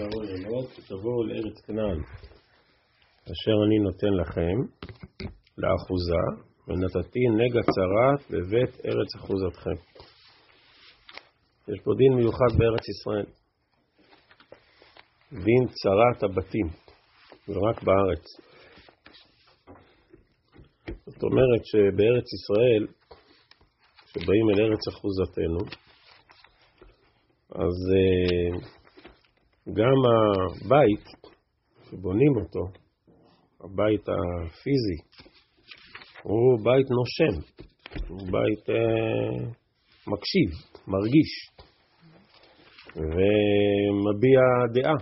תבואו ללמוד, תבואו לארץ כנען, אשר אני נותן לכם, לאחוזה, ונתתי נגע צרת בבית ארץ אחוזתכם. יש פה דין מיוחד בארץ ישראל. דין צרת הבתים, ורק בארץ. זאת אומרת שבארץ ישראל, כשבאים אל ארץ אחוזתנו, אז uh, גם הבית שבונים אותו, הבית הפיזי, הוא בית נושם, הוא בית uh, מקשיב, מרגיש, ומביע דעה,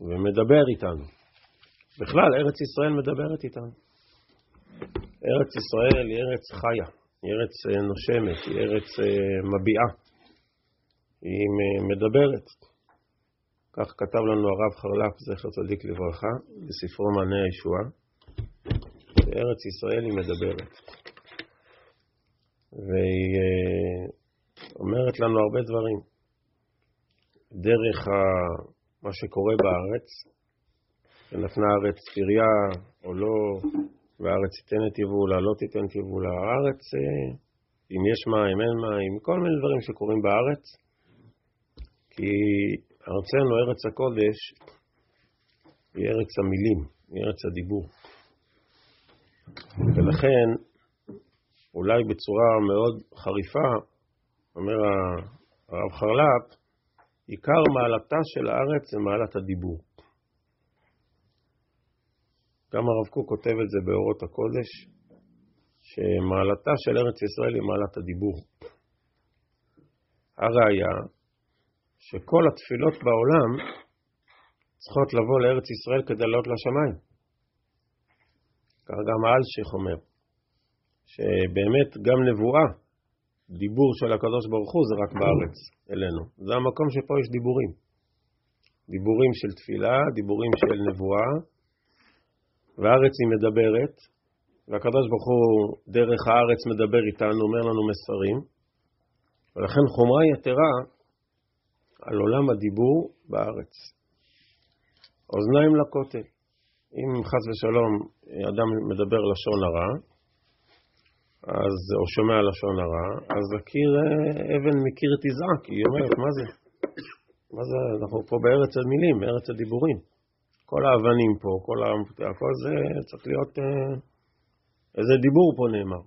ומדבר איתנו. בכלל, ארץ ישראל מדברת איתנו. ארץ ישראל היא ארץ חיה, היא ארץ אה, נושמת, היא ארץ מביעה, היא מדברת. כך כתב לנו הרב חרל"פ, זכר צדיק לברכה, בספרו מענה הישועה, שארץ ישראל היא מדברת. והיא אה, אומרת לנו הרבה דברים. דרך מה שקורה בארץ, ונתנה הארץ פריה או לא, והארץ תיתן את יבולה, לא תיתן את יבולה. הארץ, אה, אם יש מים, אין מים, כל מיני דברים שקורים בארץ, כי ארצנו, ארץ הקודש, היא ארץ המילים, היא ארץ הדיבור. ולכן, אולי בצורה מאוד חריפה, אומר הרב חרל"פ, עיקר מעלתה של הארץ זה מעלת הדיבור. גם הרב קוק כותב את זה באורות הקודש, שמעלתה של ארץ ישראל היא מעלת הדיבור. הראיה, שכל התפילות בעולם צריכות לבוא לארץ ישראל כדי לעלות לשמיים. כך גם האלשיך אומר, שבאמת גם נבואה, דיבור של הקדוש ברוך הוא זה רק בארץ, אלינו. זה המקום שפה יש דיבורים. דיבורים של תפילה, דיבורים של נבואה, והארץ היא מדברת, והקדוש ברוך הוא דרך הארץ מדבר איתנו, אומר לנו מסרים, ולכן חומרה יתרה על עולם הדיבור בארץ. אוזניים לכותל. אם חס ושלום אדם מדבר לשון הרע, אז, או שומע לשון הרע, אז הקיר, אבן מקיר תזעק, היא אומרת, מה זה? מה זה? אנחנו פה בארץ המילים, בארץ הדיבורים. כל האבנים פה, כל ה... הכל זה צריך להיות... אה, איזה דיבור פה נאמר.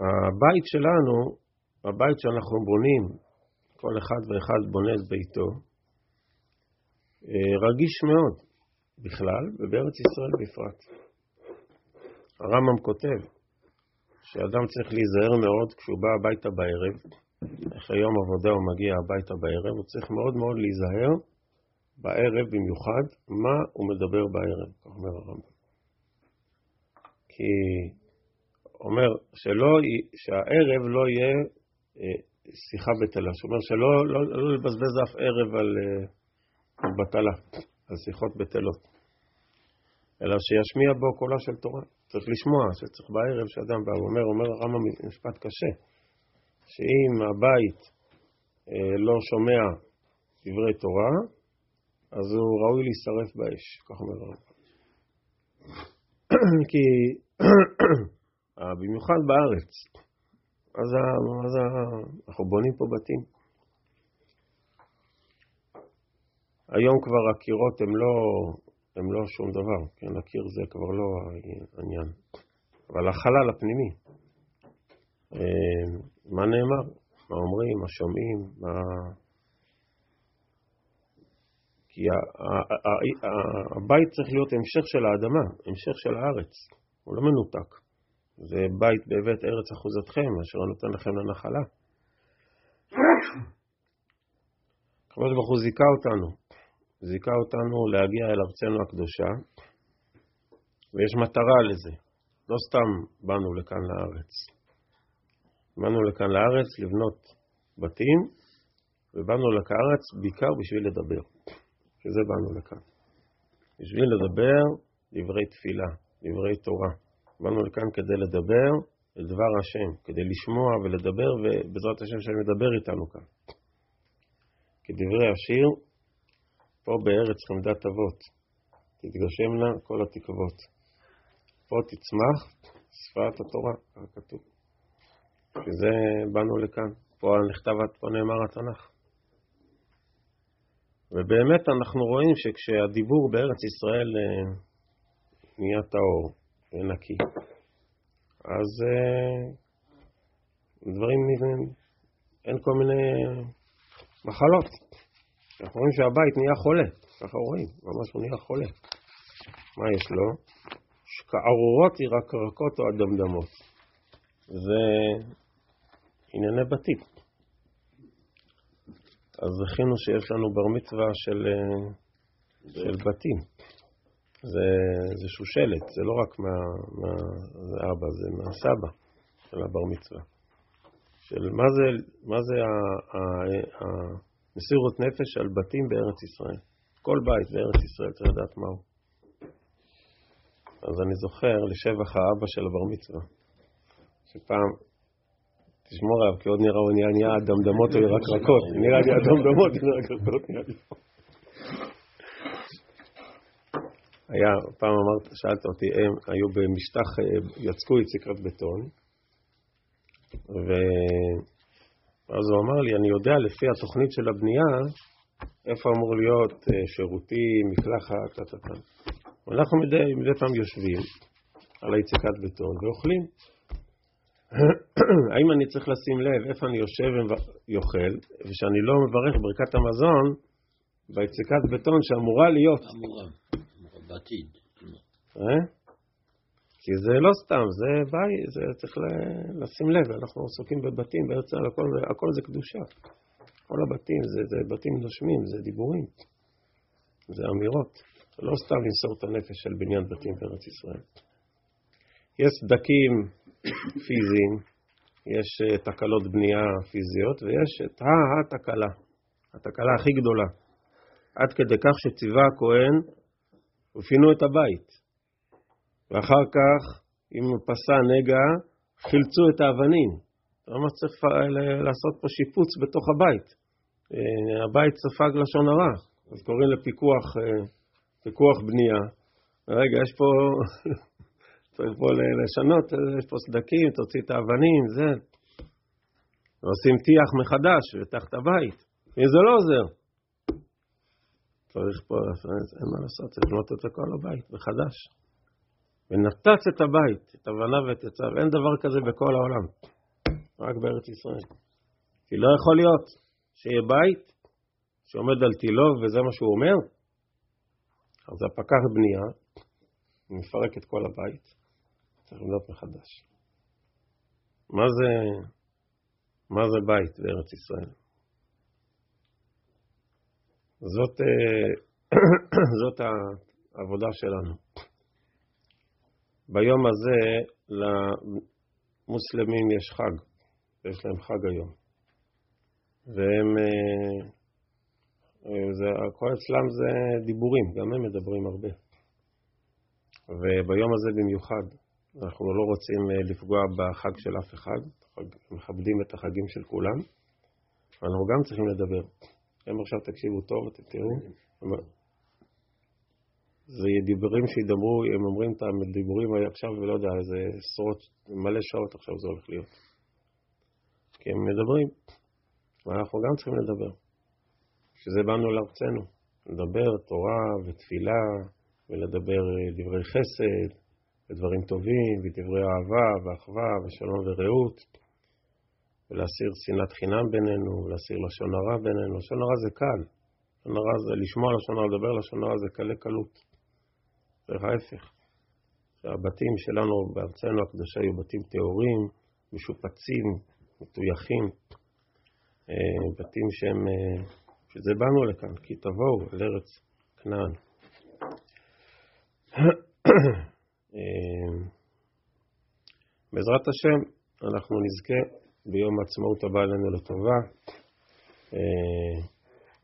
הבית שלנו הבית שאנחנו בונים, כל אחד ואחד בונה את ביתו, אה, רגיש מאוד בכלל, ובארץ ישראל בפרט. הרמב"ם כותב שאדם צריך להיזהר מאוד כשהוא בא הביתה בערב, אחרי יום עבודה הוא מגיע הביתה בערב, הוא צריך מאוד מאוד להיזהר בערב במיוחד, מה הוא מדבר בערב, כך אומר הרמב"ם. כי אומר שלא, שהערב לא יהיה שיחה בטלה. זאת אומרת שלא לא, לא לבזבז אף ערב על, אה, על בטלה, על שיחות בטלות. אלא שישמיע בו קולה של תורה. צריך לשמוע, שצריך בערב שאדם בא, הוא אומר, אומר הרמב"ם משפט קשה, שאם הבית אה, לא שומע דברי תורה, אז הוא ראוי להישרף באש, כך אומר הרמב"ם. כי במיוחד בארץ, אז, אז אנחנו בונים פה בתים. היום כבר הקירות הם לא, הם לא שום דבר, כן, הקיר זה כבר לא העניין. אבל החלל הפנימי, אה, מה נאמר? מה אומרים? מה שומעים? מה... כי הבית צריך להיות המשך של האדמה, המשך של הארץ, הוא לא מנותק. זה בית בבית ארץ אחוזתכם, אשר נותן לכם לנחלה. הקדוש ברוך הוא זיכה אותנו, זיכה אותנו להגיע אל ארצנו הקדושה, ויש מטרה לזה. לא סתם באנו לכאן לארץ. באנו לכאן לארץ לבנות בתים, ובאנו לארץ בעיקר בשביל לדבר. שזה באנו לכאן. בשביל לדבר דברי תפילה, דברי תורה. באנו לכאן כדי לדבר את דבר השם, כדי לשמוע ולדבר, ובעזרת השם שאני מדבר איתנו כאן. כדברי השיר, פה בארץ חמדת אבות, תתגשמנה כל התקוות. פה תצמח שפת התורה, כתוב. שזה באנו לכאן, פה נכתב, פה נאמר התנ"ך. ובאמת אנחנו רואים שכשהדיבור בארץ ישראל אה, נהיה טהור ונקי, אז אה, דברים, אין כל מיני מחלות. אנחנו רואים שהבית נהיה חולה, ככה רואים, ממש הוא נהיה חולה. מה יש לו? ארורות ירקרקות או אדמדמות. זה ענייני בתים. אז זכינו שיש לנו בר מצווה של, של בתים. זה, זה שושלת, זה לא רק מהאבא, מה, זה מהסבא של הבר מצווה. של מה זה, מה זה המסירות נפש על בתים בארץ ישראל. כל בית בארץ ישראל צריך לדעת מהו. אז אני זוכר לשבח האבא של הבר מצווה, שפעם, תשמור עליו, כי עוד נראה הוא נהיה נהיה אדמדמות או ירקרקות, נראה לי אדמדמות או ירקרקות נראה לי. היה, פעם אמרת, שאלת אותי, הם היו במשטח, אה, יצקו יציקת בטון, ואז הוא אמר לי, אני יודע לפי התוכנית של הבנייה, איפה אמור להיות אה, שירותים, מקלחת, טטטה. אנחנו מדי, מדי פעם יושבים על היציקת בטון ואוכלים. האם אני צריך לשים לב איפה אני יושב ואוכל, ושאני לא מברך ברכת המזון ביציקת בטון שאמורה להיות. אמורה, בעתיד. אה? כי זה לא סתם, זה בית, זה צריך לשים לב, אנחנו עסוקים בבתים, בארץ ישראל הכל, הכל זה קדושה. כל הבתים זה, זה בתים נושמים, זה דיבורים, זה אמירות. לא סתם למסור את הנפש של בניין בתים בארץ ישראל. יש סדקים פיזיים, יש אה, תקלות בנייה פיזיות, ויש את התקלה, התקלה הכי גדולה. עד כדי כך שציווה הכהן ופינו את הבית. ואחר כך, אם פסע נגע, חילצו את האבנים. ממש צריך לעשות פה שיפוץ בתוך הבית. אה, הבית ספג לשון הרע, אז קוראים לפיקוח אה, פיקוח בנייה. רגע, יש פה, צריך פה לשנות, יש פה סדקים, תוציא את האבנים, זה. ועושים טיח מחדש, ותח את הבית. אם זה לא עוזר, צריך פה, אין מה לעשות, צריך לבנות את כל הבית מחדש. ונתץ את הבית, את הבנה ואת יצב. אין דבר כזה בכל העולם, רק בארץ ישראל. כי לא יכול להיות שיהיה בית שעומד על תילו וזה מה שהוא אומר, אז הפקח בנייה מפרק את כל הבית, צריך לבנות מחדש. מה זה, מה זה בית בארץ ישראל? זאת, אה, זאת העבודה שלנו. ביום הזה למוסלמים יש חג, יש להם חג היום. והם, אה, אה, זה, הכל אצלם זה דיבורים, גם הם מדברים הרבה. וביום הזה במיוחד, אנחנו לא רוצים לפגוע בחג של אף אחד, מכבדים את החגים של כולם, אנחנו גם צריכים לדבר. הם עכשיו תקשיבו טוב, אתם תראו. זה דיבורים שידברו, הם אומרים את הדיבורים עכשיו, ולא יודע, איזה עשרות, מלא שעות עכשיו זה הולך להיות. כי הם מדברים, ואנחנו גם צריכים לדבר. כשזה באנו לארצנו, לדבר תורה ותפילה, ולדבר אה, דברי חסד, ודברים טובים, ודברי אהבה, ואחווה, ושלום ורעות, ולהסיר שנאת חינם בינינו, ולהסיר לשון הרע בינינו. לשון הרע זה קל. לשון הרע זה לשמוע לשון הרע, לדבר לשון הרע זה קלי קלות. צריך ההפך. שהבתים שלנו בארצנו הקדושה היו בתים טהורים, משופצים, מטויחים, אה, בתים שהם, אה, שזה באנו לכאן, כי תבואו אל ארץ כנען. אה, בעזרת השם, אנחנו נזכה ביום העצמאות הבא עלינו לטובה.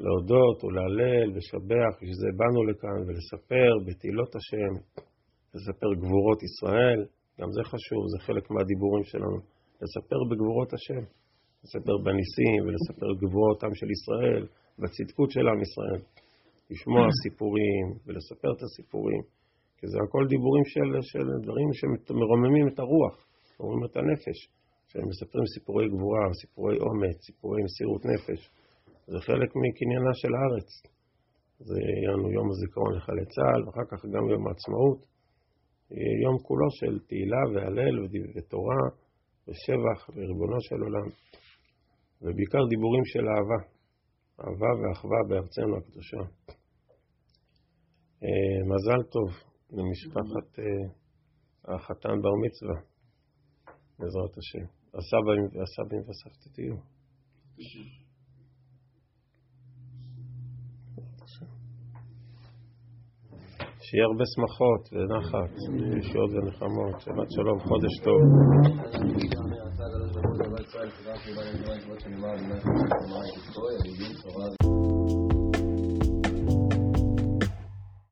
להודות ולהלל ולשבח, בשביל זה באנו לכאן ולספר בתהילות השם, לספר גבורות ישראל, גם זה חשוב, זה חלק מהדיבורים שלנו, לספר בגבורות השם. לספר בניסים ולספר גבוהותם של ישראל, בצדקות של עם ישראל. לשמוע סיפורים ולספר את הסיפורים, כי זה הכל דיבורים של, של דברים שמרוממים את הרוח, מרוממים את הנפש. שהם מספרים סיפורי גבורה, סיפורי אומץ, סיפורי מסירות נפש. זה חלק מקניינה של הארץ. זה יהיה לנו יום הזיכרון לחיילי צה"ל, ואחר כך גם יום העצמאות. יום כולו של תהילה והלל ותורה ושבח וריבונו של עולם. ובעיקר דיבורים של אהבה, אהבה ואחווה בארצנו הקדושה. אה, מזל טוב למשפחת אה, החתן בר מצווה, בעזרת השם. הסבים והסבתא תהיו. שיהיה הרבה שמחות ונחת, ישועות ונחמות, שבת שלום, חודש טוב.